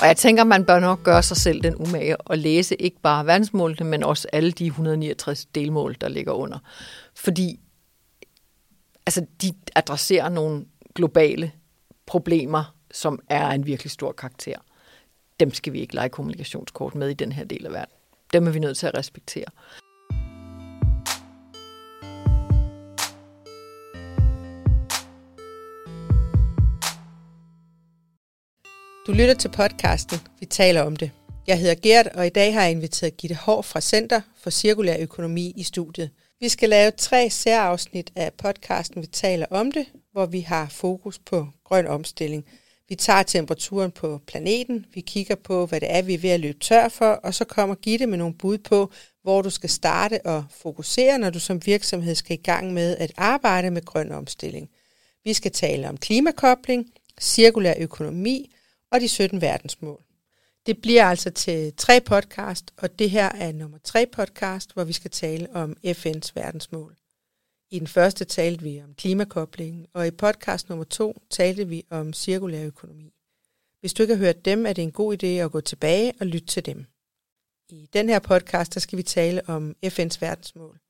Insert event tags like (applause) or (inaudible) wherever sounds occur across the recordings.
Og jeg tænker, man bør nok gøre sig selv den umage og læse ikke bare verdensmålene, men også alle de 169 delmål, der ligger under. Fordi altså, de adresserer nogle globale problemer, som er en virkelig stor karakter. Dem skal vi ikke lege kommunikationskort med i den her del af verden. Dem er vi nødt til at respektere. Du lytter til podcasten Vi taler om det. Jeg hedder Gert, og i dag har jeg inviteret Gitte Hård fra Center for Cirkulær Økonomi i studiet. Vi skal lave tre særafsnit af podcasten Vi taler om det, hvor vi har fokus på grøn omstilling. Vi tager temperaturen på planeten, vi kigger på, hvad det er, vi er ved at løbe tør for, og så kommer Gitte med nogle bud på, hvor du skal starte og fokusere, når du som virksomhed skal i gang med at arbejde med grøn omstilling. Vi skal tale om klimakobling, cirkulær økonomi og de 17 verdensmål. Det bliver altså til tre podcast, og det her er nummer tre podcast, hvor vi skal tale om FN's verdensmål. I den første talte vi om klimakobling, og i podcast nummer to talte vi om cirkulær økonomi. Hvis du ikke har hørt dem, er det en god idé at gå tilbage og lytte til dem. I den her podcast, der skal vi tale om FN's verdensmål.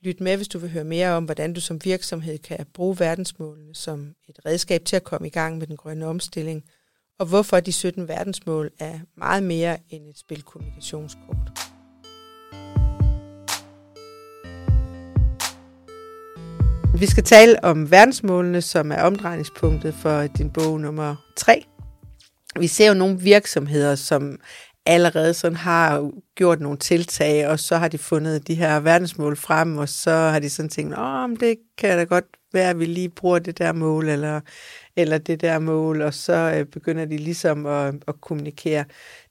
Lyt med, hvis du vil høre mere om, hvordan du som virksomhed kan bruge verdensmålene som et redskab til at komme i gang med den grønne omstilling – og hvorfor de 17 verdensmål er meget mere end et spil kommunikationskort. Vi skal tale om verdensmålene, som er omdrejningspunktet for din bog nummer 3. Vi ser jo nogle virksomheder, som allerede sådan har gjort nogle tiltag, og så har de fundet de her verdensmål frem, og så har de sådan tænkt, åh, det kan da godt være, at vi lige bruger det der mål, eller eller det der mål, og så øh, begynder de ligesom at, at kommunikere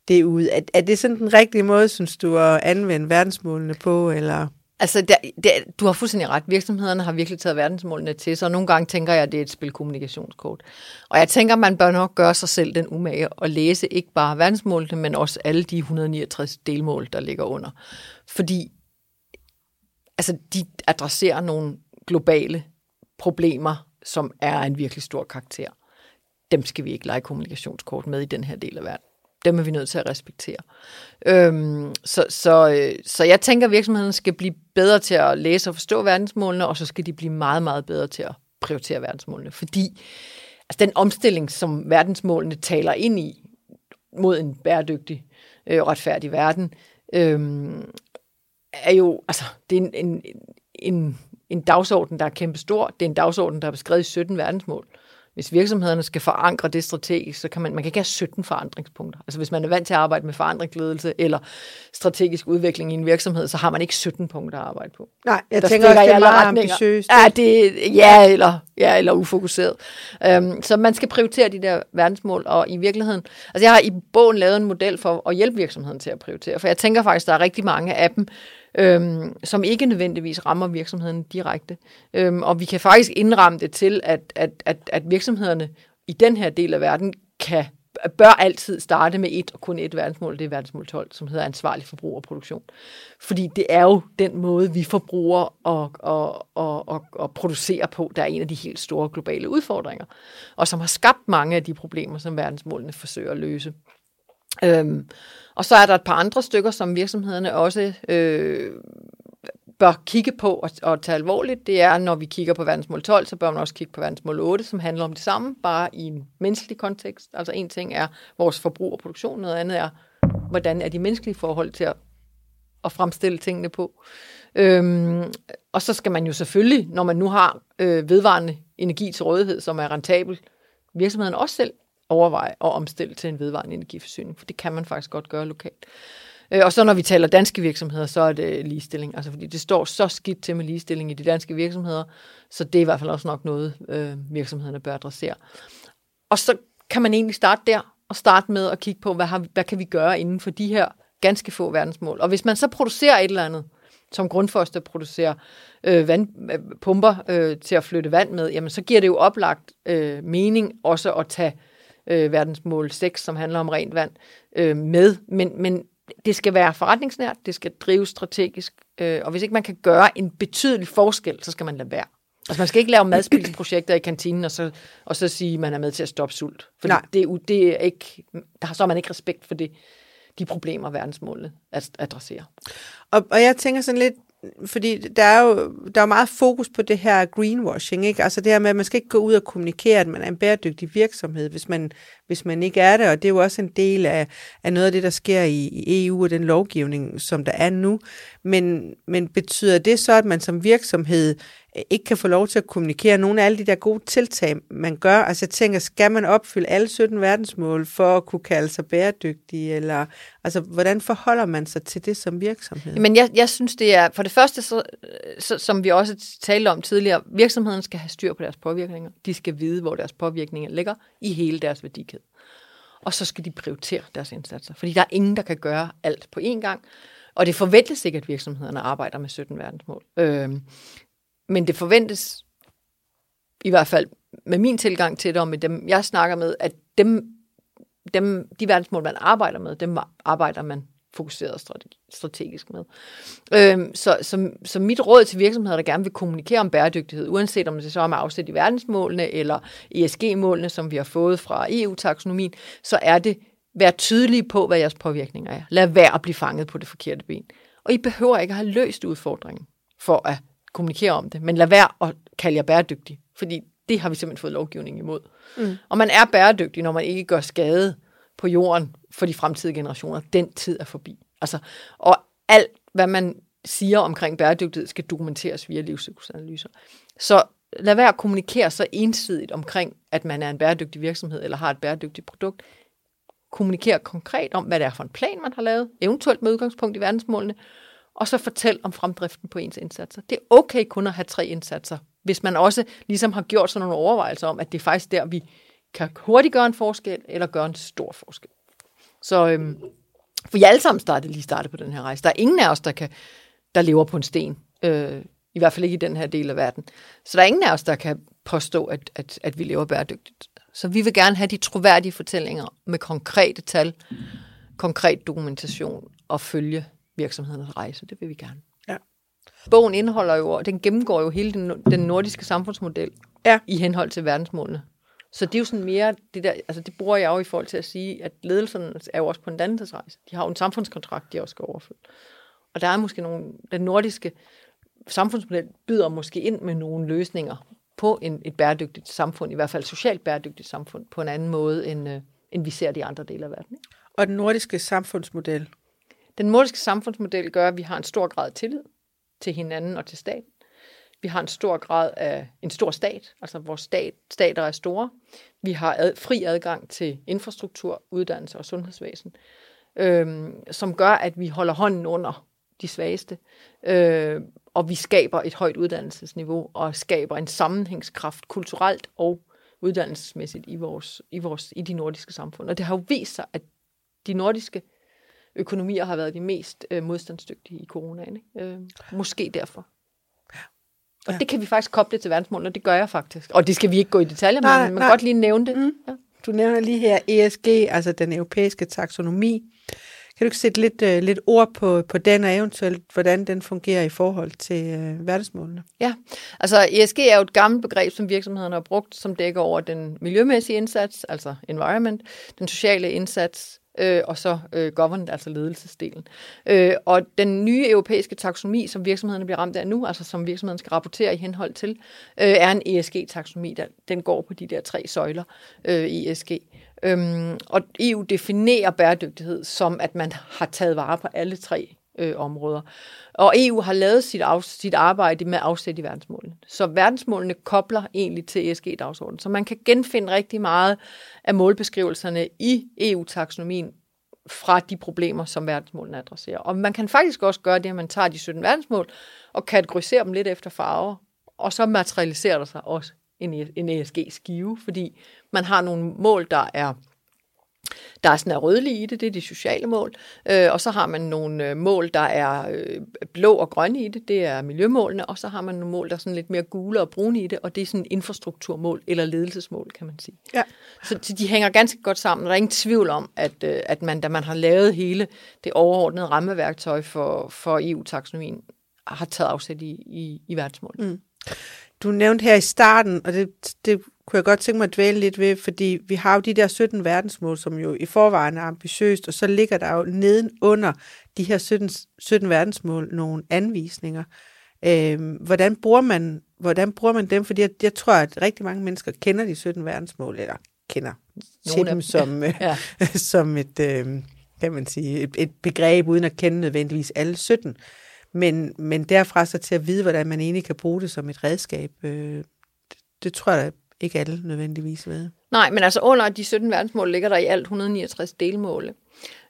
det ud. Er, er det sådan den rigtige måde, synes du, at anvende verdensmålene på, eller... Altså, der, der, du har fuldstændig ret. Virksomhederne har virkelig taget verdensmålene til sig, og nogle gange tænker jeg, at det er et spil kommunikationskort. Og jeg tænker, man bør nok gøre sig selv den umage og læse ikke bare verdensmålene, men også alle de 169 delmål, der ligger under. Fordi altså, de adresserer nogle globale problemer, som er en virkelig stor karakter. Dem skal vi ikke lege kommunikationskort med i den her del af verden. Dem er vi nødt til at respektere. Øhm, så, så, øh, så jeg tænker, at virksomhederne skal blive bedre til at læse og forstå verdensmålene, og så skal de blive meget, meget bedre til at prioritere verdensmålene. Fordi altså, den omstilling, som verdensmålene taler ind i mod en bæredygtig øh, retfærdig verden, øhm, er jo, altså, det er en, en, en en dagsorden, der er kæmpestor. Det er en dagsorden, der er beskrevet i 17 verdensmål. Hvis virksomhederne skal forankre det strategisk, så kan man, man kan ikke have 17 forandringspunkter. Altså hvis man er vant til at arbejde med forandringsledelse eller strategisk udvikling i en virksomhed, så har man ikke 17 punkter at arbejde på. Nej, jeg der tænker også, det er meget ambitiøst. Ja, det, ja, eller, ja, eller ufokuseret. Um, så man skal prioritere de der verdensmål, og i virkeligheden, altså jeg har i bogen lavet en model for at hjælpe virksomheden til at prioritere, for jeg tænker faktisk, der er rigtig mange af dem, øhm, som ikke nødvendigvis rammer virksomheden direkte. Øhm, og vi kan faktisk indramme det til, at, at, at, at virksomhederne i den her del af verden kan bør altid starte med et og kun et verdensmål, det er verdensmål 12, som hedder ansvarlig forbrug og produktion. Fordi det er jo den måde, vi forbruger og, og, og, og, og producerer på, der er en af de helt store globale udfordringer, og som har skabt mange af de problemer, som verdensmålene forsøger at løse. Øhm, og så er der et par andre stykker, som virksomhederne også øh, bør kigge på og, og tage alvorligt. Det er, når vi kigger på verdensmål 12, så bør man også kigge på verdensmål 8, som handler om det samme, bare i en menneskelig kontekst. Altså en ting er vores forbrug og produktion, noget andet er, hvordan er de menneskelige forhold til at, at fremstille tingene på. Øhm, og så skal man jo selvfølgelig, når man nu har øh, vedvarende energi til rådighed, som er rentabel, virksomheden også selv overveje at omstille til en vedvarende energiforsyning, for det kan man faktisk godt gøre lokalt. Øh, og så når vi taler danske virksomheder, så er det ligestilling. Altså fordi det står så skidt til med ligestilling i de danske virksomheder, så det er i hvert fald også nok noget, øh, virksomhederne bør adressere. Og så kan man egentlig starte der, og starte med at kigge på, hvad, har, hvad kan vi gøre inden for de her ganske få verdensmål. Og hvis man så producerer et eller andet, som Grundfos, producerer øh, vandpumper øh, øh, til at flytte vand med, jamen så giver det jo oplagt øh, mening også at tage øh, verdensmål 6, som handler om rent vand, øh, med. Men, men det skal være forretningsnært, det skal drives strategisk, øh, og hvis ikke man kan gøre en betydelig forskel, så skal man lade være. Altså man skal ikke lave madspilsprojekter i kantinen, og så, og så sige, at man er med til at stoppe sult. For det, det er ikke, der, så har man ikke respekt for det, de problemer, verdensmålene adresserer. Og, og jeg tænker sådan lidt, fordi der er jo der er meget fokus på det her greenwashing, ikke? Altså det her med, at man skal ikke gå ud og kommunikere, at man er en bæredygtig virksomhed, hvis man, hvis man ikke er det, og det er jo også en del af, af noget af det, der sker i, i EU og den lovgivning, som der er nu. Men, men betyder det så, at man som virksomhed Øh, ikke kan få lov til at kommunikere nogle af alle de der gode tiltag, man gør. Altså jeg tænker, skal man opfylde alle 17 verdensmål for at kunne kalde sig bæredygtig? Eller, altså hvordan forholder man sig til det som virksomhed? Men jeg, jeg synes, det er, for det første, så, så, som vi også talte om tidligere, virksomheden skal have styr på deres påvirkninger. De skal vide, hvor deres påvirkninger ligger i hele deres værdikæde. Og så skal de prioritere deres indsatser, fordi der er ingen, der kan gøre alt på én gang. Og det forventes ikke, at virksomhederne arbejder med 17 verdensmål. Øh, men det forventes, i hvert fald med min tilgang til det, og med dem, jeg snakker med, at dem, dem, de verdensmål, man arbejder med, dem arbejder man fokuseret strategisk med. Øhm, så, så, så mit råd til virksomheder, der gerne vil kommunikere om bæredygtighed, uanset om det så er med afsæt i verdensmålene eller ESG-målene, som vi har fået fra EU-taksonomien, så er det, vær tydelige på, hvad jeres påvirkninger er. Lad være at blive fanget på det forkerte ben. Og I behøver ikke at have løst udfordringen for at kommunikere om det, men lad være at kalde jer bæredygtig, fordi det har vi simpelthen fået lovgivning imod. Mm. Og man er bæredygtig, når man ikke gør skade på jorden for de fremtidige generationer. Den tid er forbi. Altså, og alt, hvad man siger omkring bæredygtighed, skal dokumenteres via livscyklusanalyser. Så lad være at kommunikere så ensidigt omkring, at man er en bæredygtig virksomhed eller har et bæredygtigt produkt. Kommunikere konkret om, hvad det er for en plan, man har lavet, eventuelt med udgangspunkt i verdensmålene, og så fortæl om fremdriften på ens indsatser. Det er okay kun at have tre indsatser, hvis man også ligesom har gjort sådan nogle overvejelser om, at det er faktisk der, vi kan hurtigt gøre en forskel, eller gøre en stor forskel. Så øhm, for I alle sammen startede lige startet på den her rejse. Der er ingen af os, der, kan, der lever på en sten. Øh, I hvert fald ikke i den her del af verden. Så der er ingen af os, der kan påstå, at, at, at vi lever bæredygtigt. Så vi vil gerne have de troværdige fortællinger med konkrete tal, konkret dokumentation og følge virksomhedernes rejse. Det vil vi gerne. Ja. Bogen indeholder jo, den gennemgår jo hele den, den nordiske samfundsmodel ja. i henhold til verdensmålene. Så det er jo sådan mere, det der, altså det bruger jeg jo i forhold til at sige, at ledelsen er jo også på en dannelsesrejse. De har jo en samfundskontrakt, de også skal overfylde. Og der er måske nogle, den nordiske samfundsmodel byder måske ind med nogle løsninger på en, et bæredygtigt samfund, i hvert fald et socialt bæredygtigt samfund, på en anden måde, end, øh, end vi ser det i andre dele af verden. Ikke? Og den nordiske samfundsmodel, den nordiske samfundsmodel gør, at vi har en stor grad af tillid til hinanden og til staten. Vi har en stor grad af en stor stat, altså vores stat, stater er store. Vi har ad, fri adgang til infrastruktur, uddannelse og sundhedsvæsen, øhm, som gør, at vi holder hånden under de svageste, øh, og vi skaber et højt uddannelsesniveau og skaber en sammenhængskraft kulturelt og uddannelsesmæssigt i, vores, i, vores, i de nordiske samfund. Og det har jo vist sig, at de nordiske økonomier har været de mest øh, modstandsdygtige i coronaen. Ikke? Øh, måske derfor. Og ja. det kan vi faktisk koble til verdensmålene, og det gør jeg faktisk. Og det skal vi ikke gå i detaljer med, men man kan godt lige nævne det. Mm. Ja. Du nævner lige her ESG, altså den europæiske taksonomi. Kan du ikke sætte lidt, uh, lidt ord på, på den, og eventuelt hvordan den fungerer i forhold til uh, verdensmålene? Ja, altså ESG er jo et gammelt begreb, som virksomhederne har brugt, som dækker over den miljømæssige indsats, altså environment, den sociale indsats, øh, og så øh, government, altså ledelsesdelen. Øh, og den nye europæiske taksonomi, som virksomhederne bliver ramt af nu, altså som virksomheden skal rapportere i henhold til, øh, er en ESG-taksonomi, der den går på de der tre søjler øh, i ESG. Øhm, og EU definerer bæredygtighed som, at man har taget vare på alle tre øh, områder. Og EU har lavet sit, af, sit arbejde med afsæt i verdensmålene. Så verdensmålene kobler egentlig til ESG-dagsordenen. Så man kan genfinde rigtig meget af målbeskrivelserne i EU-taksonomien fra de problemer, som verdensmålene adresserer. Og man kan faktisk også gøre det, at man tager de 17 verdensmål og kategoriserer dem lidt efter farver, og så materialiserer der sig også en, en ESG-skive, fordi man har nogle mål, der er der er sådan er rødlige i det, det er de sociale mål. Øh, og så har man nogle øh, mål, der er øh, blå og grønne i det, det er miljømålene. Og så har man nogle mål, der er sådan lidt mere gule og brune i det, og det er sådan infrastrukturmål eller ledelsesmål, kan man sige. Ja. Så, så de hænger ganske godt sammen. Der er ingen tvivl om, at, øh, at man, da man har lavet hele det overordnede rammeværktøj for, for EU-taksonomien, har taget afsæt i, i, i verdensmål. Mm. Du nævnte her i starten, og det, det kunne jeg godt tænke mig at dvæle lidt ved, fordi vi har jo de der 17 verdensmål, som jo i forvejen er ambitiøst, og så ligger der jo nedenunder de her 17, 17 verdensmål nogle anvisninger. Øh, hvordan, bruger man, hvordan bruger man dem? Fordi jeg, jeg tror, at rigtig mange mennesker kender de 17 verdensmål, eller kender til dem som, (laughs) ja. som et, øh, kan man sige, et, et begreb, uden at kende nødvendigvis alle 17. Men, men derfra så til at vide, hvordan man egentlig kan bruge det som et redskab, øh, det, det tror jeg ikke alle nødvendigvis ved. Nej, men altså under de 17 verdensmål ligger der i alt 169 delmål.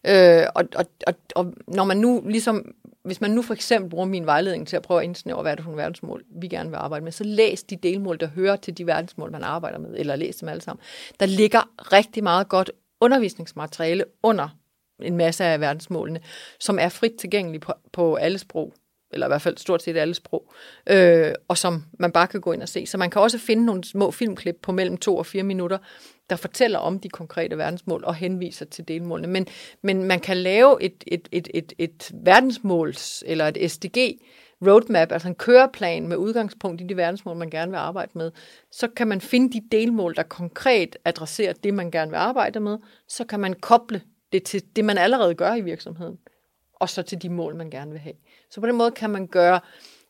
Øh, og, og, og, og når man nu ligesom, hvis man nu for eksempel bruger min vejledning til at prøve at indsnævre, hvad er det for nogle verdensmål, vi gerne vil arbejde med, så læs de delmål, der hører til de verdensmål, man arbejder med, eller læs dem alle sammen. Der ligger rigtig meget godt undervisningsmateriale under en masse af verdensmålene, som er frit tilgængelige på, på alle sprog eller i hvert fald stort set alle sprog, øh, og som man bare kan gå ind og se. Så man kan også finde nogle små filmklip på mellem to og fire minutter, der fortæller om de konkrete verdensmål og henviser til delmålene. Men, men man kan lave et, et, et, et, et verdensmåls eller et SDG roadmap, altså en køreplan med udgangspunkt i de verdensmål, man gerne vil arbejde med. Så kan man finde de delmål, der konkret adresserer det, man gerne vil arbejde med. Så kan man koble det til det, man allerede gør i virksomheden, og så til de mål, man gerne vil have. Så på den måde kan man gøre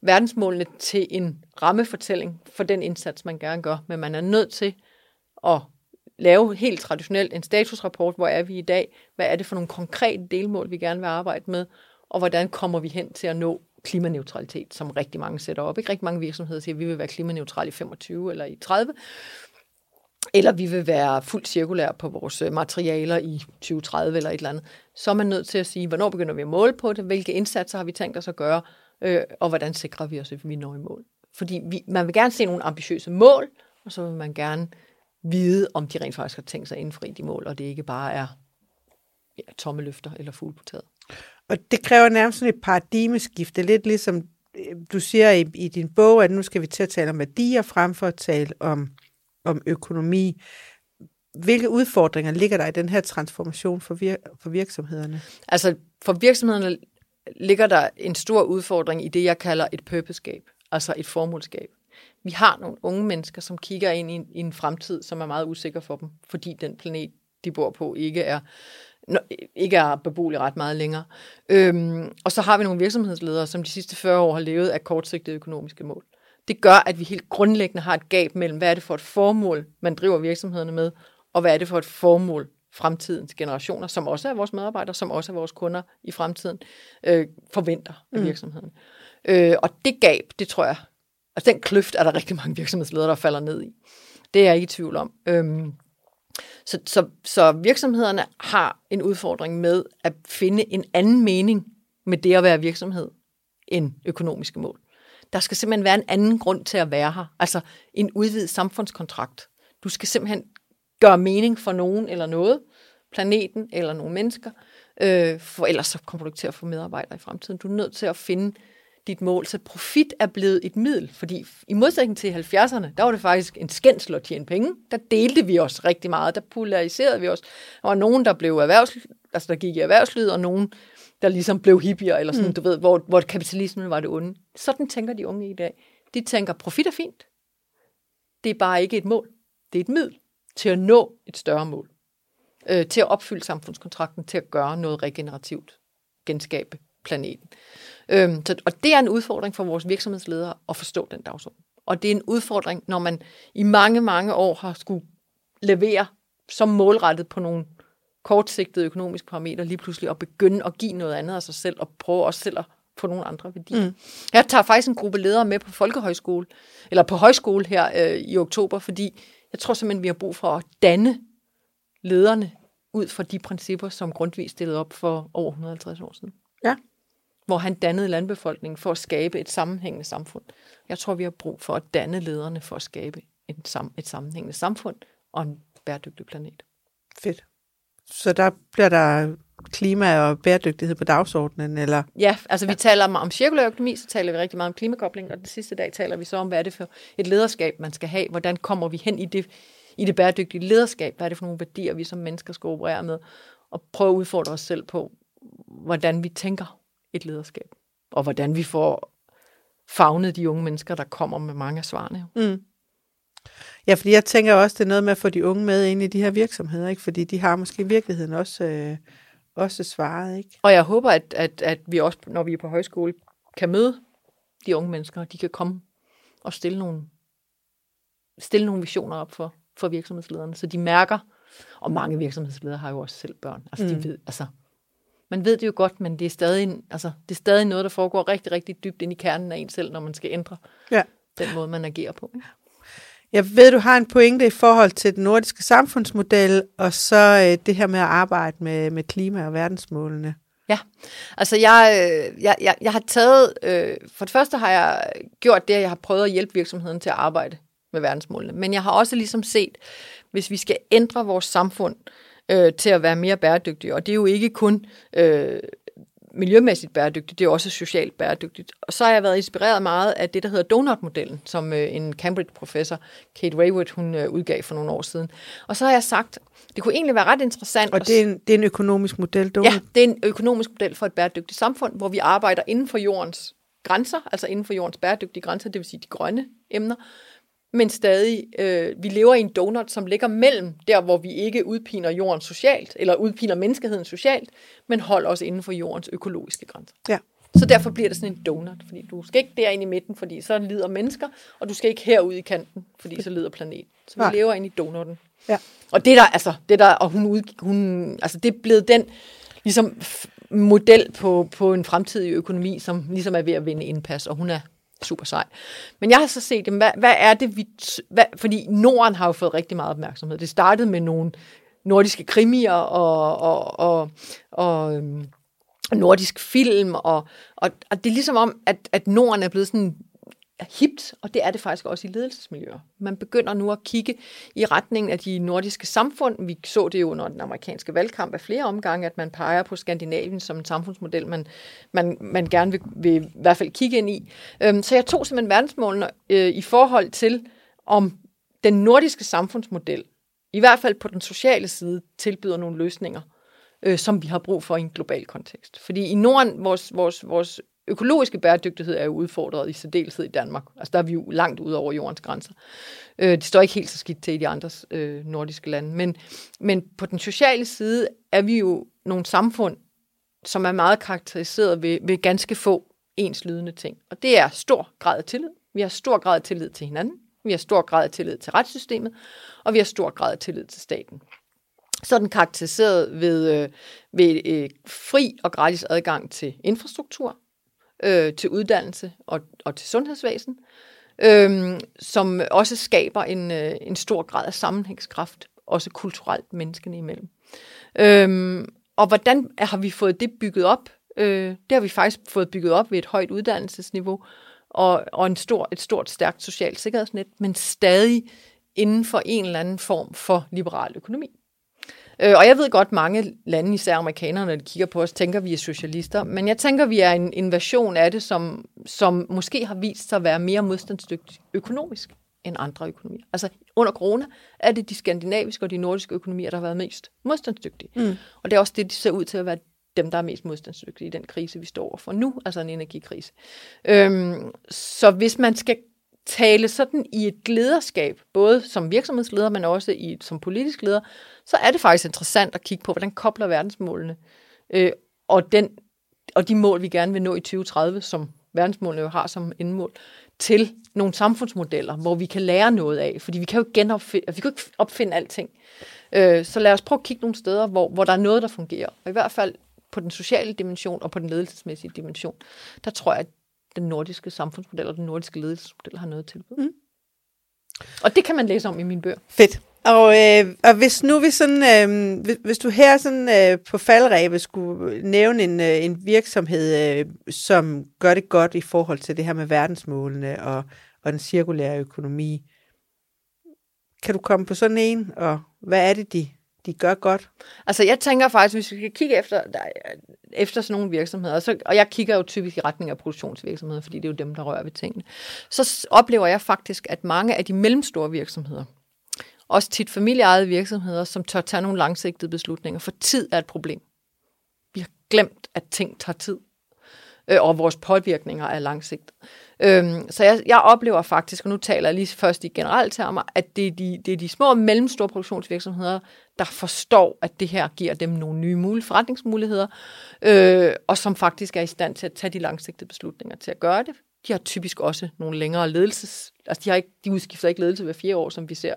verdensmålene til en rammefortælling for den indsats, man gerne gør. Men man er nødt til at lave helt traditionelt en statusrapport, hvor er vi i dag, hvad er det for nogle konkrete delmål, vi gerne vil arbejde med, og hvordan kommer vi hen til at nå klimaneutralitet, som rigtig mange sætter op. Ikke rigtig mange virksomheder siger, at vi vil være klimaneutrale i 25 eller i 30, eller vi vil være fuldt cirkulære på vores øh, materialer i 2030 eller et eller andet, så er man nødt til at sige, hvornår begynder vi at måle på det, hvilke indsatser har vi tænkt os at gøre, øh, og hvordan sikrer vi os, at vi når i mål. Fordi vi, man vil gerne se nogle ambitiøse mål, og så vil man gerne vide, om de rent faktisk har tænkt sig at indfri de mål, og det ikke bare er ja, tomme løfter eller fugle på taget. Og det kræver nærmest et paradigmeskift. Det er lidt ligesom, øh, du siger i, i din bog, at nu skal vi til at tale om værdier frem for at tale om om økonomi. Hvilke udfordringer ligger der i den her transformation for, vir- for virksomhederne? Altså for virksomhederne ligger der en stor udfordring i det, jeg kalder et purposeskab, altså et formålskab. Vi har nogle unge mennesker, som kigger ind i en, i en fremtid, som er meget usikker for dem, fordi den planet, de bor på, ikke er ikke er beboelig ret meget længere. Øhm, og så har vi nogle virksomhedsledere, som de sidste 40 år har levet af kortsigtede økonomiske mål. Det gør, at vi helt grundlæggende har et gab mellem, hvad er det for et formål, man driver virksomhederne med, og hvad er det for et formål, fremtidens generationer, som også er vores medarbejdere, som også er vores kunder i fremtiden, øh, forventer af mm. virksomheden. Øh, og det gab, det tror jeg, altså den kløft er der rigtig mange virksomhedsledere, der falder ned i. Det er jeg ikke i tvivl om. Øhm, så, så, så virksomhederne har en udfordring med at finde en anden mening med det at være virksomhed end økonomiske mål. Der skal simpelthen være en anden grund til at være her. Altså en udvidet samfundskontrakt. Du skal simpelthen gøre mening for nogen eller noget, planeten eller nogle mennesker, øh, for ellers så kommer du ikke til at få medarbejdere i fremtiden. Du er nødt til at finde dit mål. Så profit er blevet et middel, fordi i modsætning til 70'erne, der var det faktisk en skændsel at tjene penge. Der delte vi os rigtig meget, der polariserede vi os. Der var nogen, der blev erhvervs, altså der gik i erhvervslivet, og nogen, der ligesom blev hippier, eller sådan, mm. du ved, hvor, hvor kapitalismen var det onde. Sådan tænker de unge i dag. De tænker, profit er fint. Det er bare ikke et mål. Det er et middel til at nå et større mål. Øh, til at opfylde samfundskontrakten, til at gøre noget regenerativt. Genskabe planeten. Øh, så, og det er en udfordring for vores virksomhedsledere at forstå den dagsorden. Og det er en udfordring, når man i mange, mange år har skulle levere som målrettet på nogle kortsigtede økonomiske parametre lige pludselig at begynde at give noget andet af sig selv og prøve også selv at få nogle andre værdier. Mm. Jeg tager faktisk en gruppe ledere med på folkehøjskole, eller på højskole her øh, i oktober, fordi jeg tror simpelthen, vi har brug for at danne lederne ud fra de principper, som Grundtvig stillede op for over 150 år siden. Ja. Hvor han dannede landbefolkningen for at skabe et sammenhængende samfund. Jeg tror, vi har brug for at danne lederne for at skabe et, sam- et sammenhængende samfund og en bæredygtig planet. Fedt. Så der bliver der klima og bæredygtighed på dagsordenen, eller? Ja, altså vi taler om cirkulær økonomi, så taler vi rigtig meget om klimakobling, og den sidste dag taler vi så om, hvad er det for et lederskab, man skal have, hvordan kommer vi hen i det, i det bæredygtige lederskab, hvad er det for nogle værdier, vi som mennesker skal operere med, og prøve at udfordre os selv på, hvordan vi tænker et lederskab, og hvordan vi får fagnet de unge mennesker, der kommer med mange af svarene. Mm. Ja, fordi jeg tænker også, det er noget med at få de unge med ind i de her virksomheder, ikke? fordi de har måske i virkeligheden også, øh, også svaret. Ikke? Og jeg håber, at, at, at vi også, når vi er på højskole, kan møde de unge mennesker, de kan komme og stille nogle, stille nogle visioner op for, for virksomhedslederne, så de mærker, og mange virksomhedsledere har jo også selv børn, altså mm. de ved, altså man ved det jo godt, men det er, stadig, altså, det er stadig noget, der foregår rigtig, rigtig dybt ind i kernen af en selv, når man skal ændre ja. den måde, man agerer på. Ikke? Jeg ved, du har en pointe i forhold til den nordiske samfundsmodel, og så øh, det her med at arbejde med, med klima og verdensmålene. Ja, altså jeg, øh, jeg, jeg, jeg har taget, øh, for det første har jeg gjort det, at jeg har prøvet at hjælpe virksomheden til at arbejde med verdensmålene, men jeg har også ligesom set, hvis vi skal ændre vores samfund øh, til at være mere bæredygtige, og det er jo ikke kun øh, miljømæssigt bæredygtigt, det er også socialt bæredygtigt. Og så har jeg været inspireret meget af det, der hedder donut-modellen, som øh, en Cambridge-professor, Kate Raywood, hun øh, udgav for nogle år siden. Og så har jeg sagt, det kunne egentlig være ret interessant. Og det er en, det er en økonomisk model, donut? Ja, det er en økonomisk model for et bæredygtigt samfund, hvor vi arbejder inden for jordens grænser, altså inden for jordens bæredygtige grænser, det vil sige de grønne emner, men stadig, øh, vi lever i en donut, som ligger mellem der, hvor vi ikke udpiner jorden socialt, eller udpiner menneskeheden socialt, men holder os inden for jordens økologiske grænser. Ja. Så derfor bliver det sådan en donut, fordi du skal ikke derinde i midten, fordi så lider mennesker, og du skal ikke herud i kanten, fordi så lider planeten. Så vi Nej. lever ind i donutten. Ja. Og det der, altså, det der, og hun, ud, hun, altså det er blevet den, ligesom model på, på en fremtidig økonomi, som ligesom er ved at vinde indpas, og hun er super sej. Men jeg har så set, hvad, hvad er det, vi... Hvad, fordi Norden har jo fået rigtig meget opmærksomhed. Det startede med nogle nordiske krimier og, og, og, og øhm, nordisk film, og, og, og det er ligesom om, at, at Norden er blevet sådan hipt, og det er det faktisk også i ledelsesmiljøer. Man begynder nu at kigge i retningen af de nordiske samfund. Vi så det jo under den amerikanske valgkamp af flere omgange, at man peger på Skandinavien som en samfundsmodel, man, man, man gerne vil, vil i hvert fald kigge ind i. Øhm, så jeg tog simpelthen verdensmålene øh, i forhold til, om den nordiske samfundsmodel, i hvert fald på den sociale side, tilbyder nogle løsninger, øh, som vi har brug for i en global kontekst. Fordi i Norden, vores, vores, vores økologiske bæredygtighed er jo udfordret i særdeleshed i Danmark. Altså der er vi jo langt ud over jordens grænser. Øh, det står ikke helt så skidt til i de andre øh, nordiske lande. Men, men på den sociale side er vi jo nogle samfund, som er meget karakteriseret ved, ved ganske få enslydende ting. Og det er stor grad af tillid. Vi har stor grad af tillid til hinanden. Vi har stor grad af tillid til retssystemet. Og vi har stor grad af tillid til staten. Så er den karakteriseret ved, øh, ved øh, fri og gratis adgang til infrastruktur, øh, til uddannelse og, og til sundhedsvæsen, øh, som også skaber en, øh, en stor grad af sammenhængskraft, også kulturelt menneskene imellem. Øh, og hvordan har vi fået det bygget op? Øh, det har vi faktisk fået bygget op ved et højt uddannelsesniveau og, og en stor, et stort, stærkt socialt sikkerhedsnet, men stadig inden for en eller anden form for liberal økonomi. Øh, og jeg ved godt, mange lande, især amerikanerne, når de kigger på os, tænker, vi er socialister. Men jeg tænker, vi er en, en version af det, som, som måske har vist sig at være mere modstandsdygtig økonomisk end andre økonomier. Altså under corona er det de skandinaviske og de nordiske økonomier, der har været mest modstandsdygtige. Mm. Og det er også det, de ser ud til at være dem, der er mest modstandsdygtige i den krise, vi står overfor nu, altså en energikrise. Øhm, så hvis man skal tale sådan i et lederskab, både som virksomhedsleder, men også i, som politisk leder, så er det faktisk interessant at kigge på, hvordan kobler verdensmålene øh, og, den, og de mål, vi gerne vil nå i 2030, som verdensmålene jo har som indmål, til nogle samfundsmodeller, hvor vi kan lære noget af. Fordi vi kan jo genopfinde, vi kan jo ikke opfinde alting. Øh, så lad os prøve at kigge nogle steder, hvor, hvor der er noget, der fungerer. Og i hvert fald på den sociale dimension og på den ledelsesmæssige dimension, der tror jeg, at den nordiske samfundsmodel og den nordiske ledelsesmodel har noget til. Mm. Og det kan man læse om i min bøger. Fedt. Og, øh, og hvis nu vi sådan, øh, hvis, hvis du her sådan øh, på faldrebet skulle nævne en, øh, en virksomhed, øh, som gør det godt i forhold til det her med verdensmålene og, og den cirkulære økonomi, kan du komme på sådan en, og hvad er det, de, de gør godt? Altså jeg tænker faktisk, hvis vi skal kigge efter, der, efter sådan nogle virksomheder, så, og jeg kigger jo typisk i retning af produktionsvirksomheder, fordi det er jo dem, der rører ved tingene, så oplever jeg faktisk, at mange af de mellemstore virksomheder, også tit familieejede virksomheder, som tør tage nogle langsigtede beslutninger, for tid er et problem. Vi har glemt, at ting tager tid. Øh, og vores påvirkninger er langsigtet. Øhm, så jeg, jeg oplever faktisk, og nu taler jeg lige først i generelt termer, at det er, de, det er de små og mellemstore produktionsvirksomheder, der forstår, at det her giver dem nogle nye mulige forretningsmuligheder, øh, og som faktisk er i stand til at tage de langsigtede beslutninger til at gøre det. De har typisk også nogle længere ledelses... Altså, de, har ikke, de udskifter ikke ledelse hver fire år, som vi ser,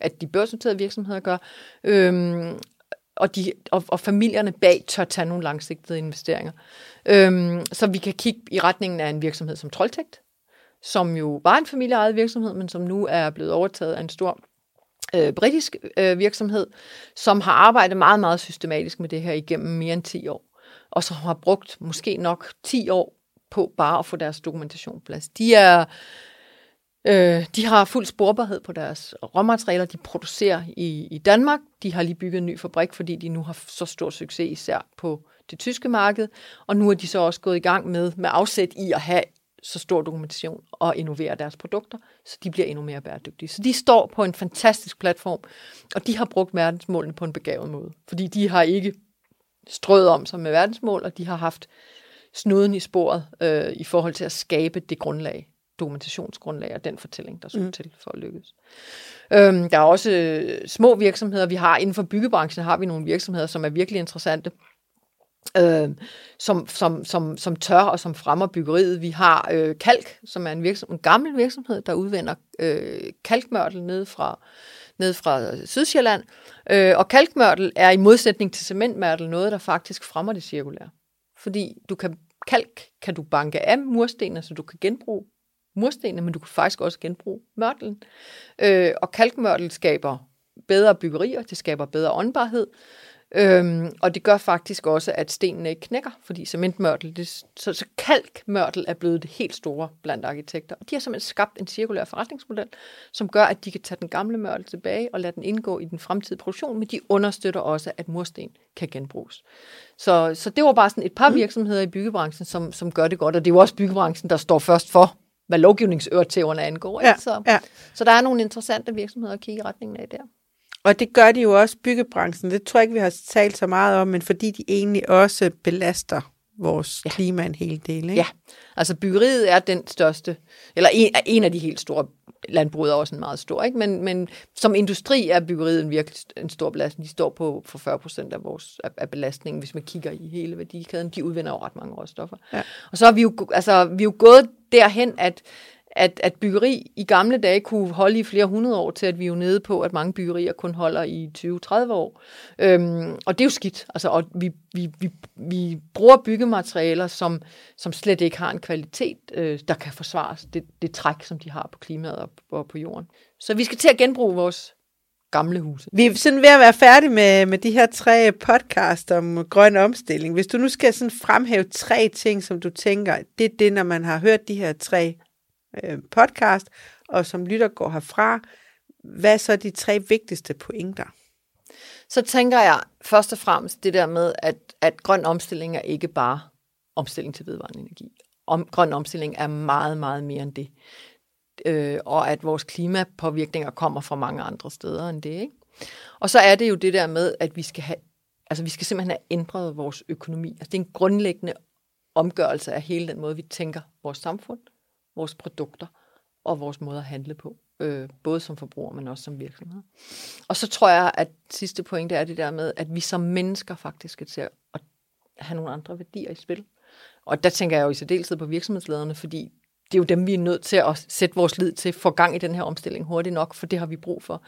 at de børsnoterede virksomheder gør. Øhm, og, de, og, og familierne bag tør tage nogle langsigtede investeringer. Øhm, så vi kan kigge i retningen af en virksomhed som Trolltægt, som jo var en familieejet virksomhed, men som nu er blevet overtaget af en stor øh, britisk øh, virksomhed, som har arbejdet meget, meget systematisk med det her igennem mere end 10 år, og som har brugt måske nok 10 år på bare at få deres dokumentation på plads. De er Øh, de har fuld sporbarhed på deres råmaterialer, de producerer i, i Danmark. De har lige bygget en ny fabrik, fordi de nu har så stor succes især på det tyske marked. Og nu er de så også gået i gang med, med afsæt i at have så stor dokumentation og innovere deres produkter, så de bliver endnu mere bæredygtige. Så de står på en fantastisk platform, og de har brugt verdensmålene på en begavet måde. Fordi de har ikke strøget om sig med verdensmål, og de har haft snuden i sporet øh, i forhold til at skabe det grundlag, dokumentationsgrundlag og den fortælling, der skulle mm. til for at lykkes. Øhm, der er også øh, små virksomheder. Vi har inden for byggebranchen har vi nogle virksomheder, som er virkelig interessante. Øh, som, som, som, som tør og som fremmer byggeriet. Vi har øh, Kalk, som er en, virksom, en gammel virksomhed, der udvinder øh, kalkmørtel ned fra, ned fra Sydsjælland. Øh, og kalkmørtel er i modsætning til cementmørtel noget, der faktisk fremmer det cirkulære. Fordi du kan, kalk kan du banke af murstenene, så du kan genbruge murstenene, men du kan faktisk også genbruge mørtelen. Øh, og kalkmørtel skaber bedre byggerier, det skaber bedre åndbarhed, Øhm, og det gør faktisk også, at stenene ikke knækker, fordi cementmørtel, det, så, så kalkmørtel er blevet det helt store blandt arkitekter. Og de har simpelthen skabt en cirkulær forretningsmodel, som gør, at de kan tage den gamle mørtel tilbage og lade den indgå i den fremtidige produktion, men de understøtter også, at mursten kan genbruges. Så, så det var bare sådan et par mm. virksomheder i byggebranchen, som, som gør det godt, og det er jo også byggebranchen, der står først for hvad lovgivningsøretæverne angår. Ja, så, ja. så der er nogle interessante virksomheder at kigge i retningen af der. Og det gør de jo også, byggebranchen. Det tror jeg ikke, vi har talt så meget om, men fordi de egentlig også belaster vores ja. klima en hel del. Ikke? Ja, altså byggeriet er den største, eller en, en af de helt store, landbruget er også en meget stor, ikke? Men, men som industri er byggeriet en virkelig en stor belastning. De står på for 40 procent af, vores, af, af belastningen, hvis man kigger i hele værdikæden. De udvinder jo ret mange råstoffer. Ja. Og så er vi jo, altså, vi er jo gået derhen, at at, at byggeri i gamle dage kunne holde i flere hundrede år, til at vi er jo nede på, at mange byggerier kun holder i 20-30 år. Øhm, og det er jo skidt. Altså, og vi, vi, vi, vi bruger byggematerialer, som, som slet ikke har en kvalitet, øh, der kan forsvares det, det træk, som de har på klimaet og, og på jorden. Så vi skal til at genbruge vores gamle huse. Vi er sådan ved at være færdige med, med de her tre podcast om grøn omstilling. Hvis du nu skal sådan fremhæve tre ting, som du tænker, det er det, når man har hørt de her tre øh, podcast, og som lytter går herfra, hvad er så de tre vigtigste pointer? Så tænker jeg først og fremmest det der med, at, at grøn omstilling er ikke bare omstilling til vedvarende energi. Om, grøn omstilling er meget, meget mere end det. Øh, og at vores klimapåvirkninger kommer fra mange andre steder end det. Ikke? Og så er det jo det der med, at vi skal have, altså vi skal simpelthen have ændret vores økonomi. Altså det er en grundlæggende omgørelse af hele den måde, vi tænker vores samfund, vores produkter og vores måde at handle på. Øh, både som forbruger, men også som virksomhed. Og så tror jeg, at sidste pointe er det der med, at vi som mennesker faktisk skal til at have nogle andre værdier i spil. Og der tænker jeg jo i særdeleshed på virksomhedslederne, fordi det er jo dem, vi er nødt til at sætte vores lid til, for gang i den her omstilling hurtigt nok, for det har vi brug for.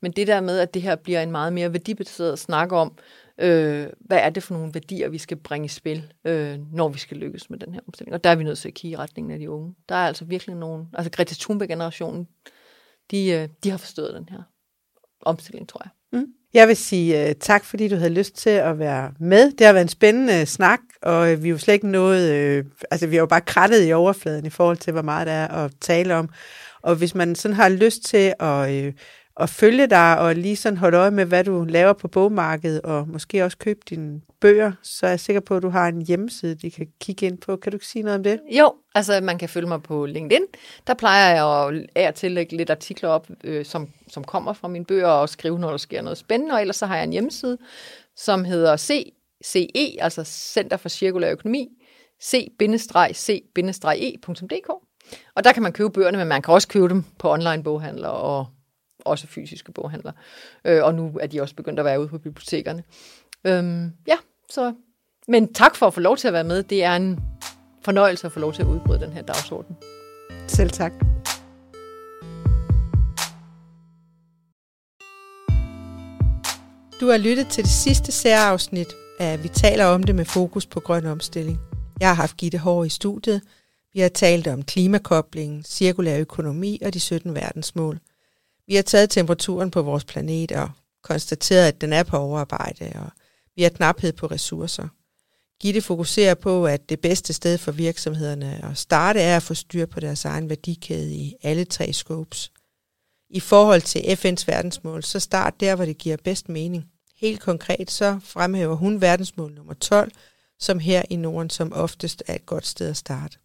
Men det der med, at det her bliver en meget mere værdibaseret snak om, øh, hvad er det for nogle værdier, vi skal bringe i spil, øh, når vi skal lykkes med den her omstilling. Og der er vi nødt til at kigge i retningen af de unge. Der er altså virkelig nogen, altså Greta Thunberg-generationen, de, øh, de har forstået den her omstilling, tror jeg. Mm. Jeg vil sige uh, tak, fordi du havde lyst til at være med. Det har været en spændende øh, snak, og uh, vi er jo slet ikke noget, uh, altså vi har jo bare krattet i overfladen i forhold til, hvor meget der er at tale om. Og hvis man sådan har lyst til at uh, at følge dig og lige sådan holde øje med, hvad du laver på bogmarkedet, og måske også købe dine bøger, så er jeg sikker på, at du har en hjemmeside, de kan kigge ind på. Kan du sige noget om det? Jo, altså man kan følge mig på LinkedIn. Der plejer jeg at, at tillægge lidt artikler op, øh, som, som kommer fra mine bøger, og skrive, når der sker noget spændende. Og ellers så har jeg en hjemmeside, som hedder CCE, altså Center for Cirkulær Økonomi, c-c-e.dk. Og der kan man købe bøgerne, men man kan også købe dem på online boghandler og også fysiske boghandler. Øh, og nu er de også begyndt at være ude på bibliotekerne. Øhm, ja, så... Men tak for at få lov til at være med. Det er en fornøjelse at få lov til at udbryde den her dagsorden. Selv tak. Du har lyttet til det sidste særafsnit af Vi taler om det med fokus på grøn omstilling. Jeg har haft Gitte Hår i studiet. Vi har talt om klimakoblingen, cirkulær økonomi og de 17 verdensmål. Vi har taget temperaturen på vores planet og konstateret, at den er på overarbejde, og vi har knaphed på ressourcer. Gitte fokuserer på, at det bedste sted for virksomhederne at starte er at få styr på deres egen værdikæde i alle tre scopes. I forhold til FN's verdensmål, så start der, hvor det giver bedst mening. Helt konkret så fremhæver hun verdensmål nummer 12, som her i Norden som oftest er et godt sted at starte.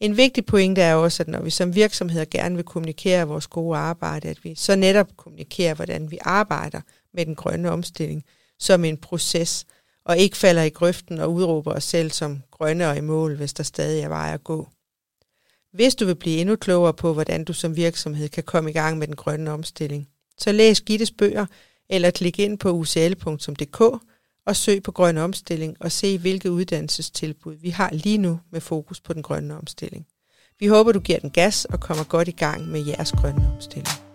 En vigtig pointe er også, at når vi som virksomheder gerne vil kommunikere vores gode arbejde, at vi så netop kommunikerer, hvordan vi arbejder med den grønne omstilling som en proces, og ikke falder i grøften og udråber os selv som grønne og i mål, hvis der stadig er vej at gå. Hvis du vil blive endnu klogere på, hvordan du som virksomhed kan komme i gang med den grønne omstilling, så læs Gittes bøger eller klik ind på ucl.dk og søg på grøn omstilling og se, hvilke uddannelsestilbud vi har lige nu med fokus på den grønne omstilling. Vi håber, du giver den gas og kommer godt i gang med jeres grønne omstilling.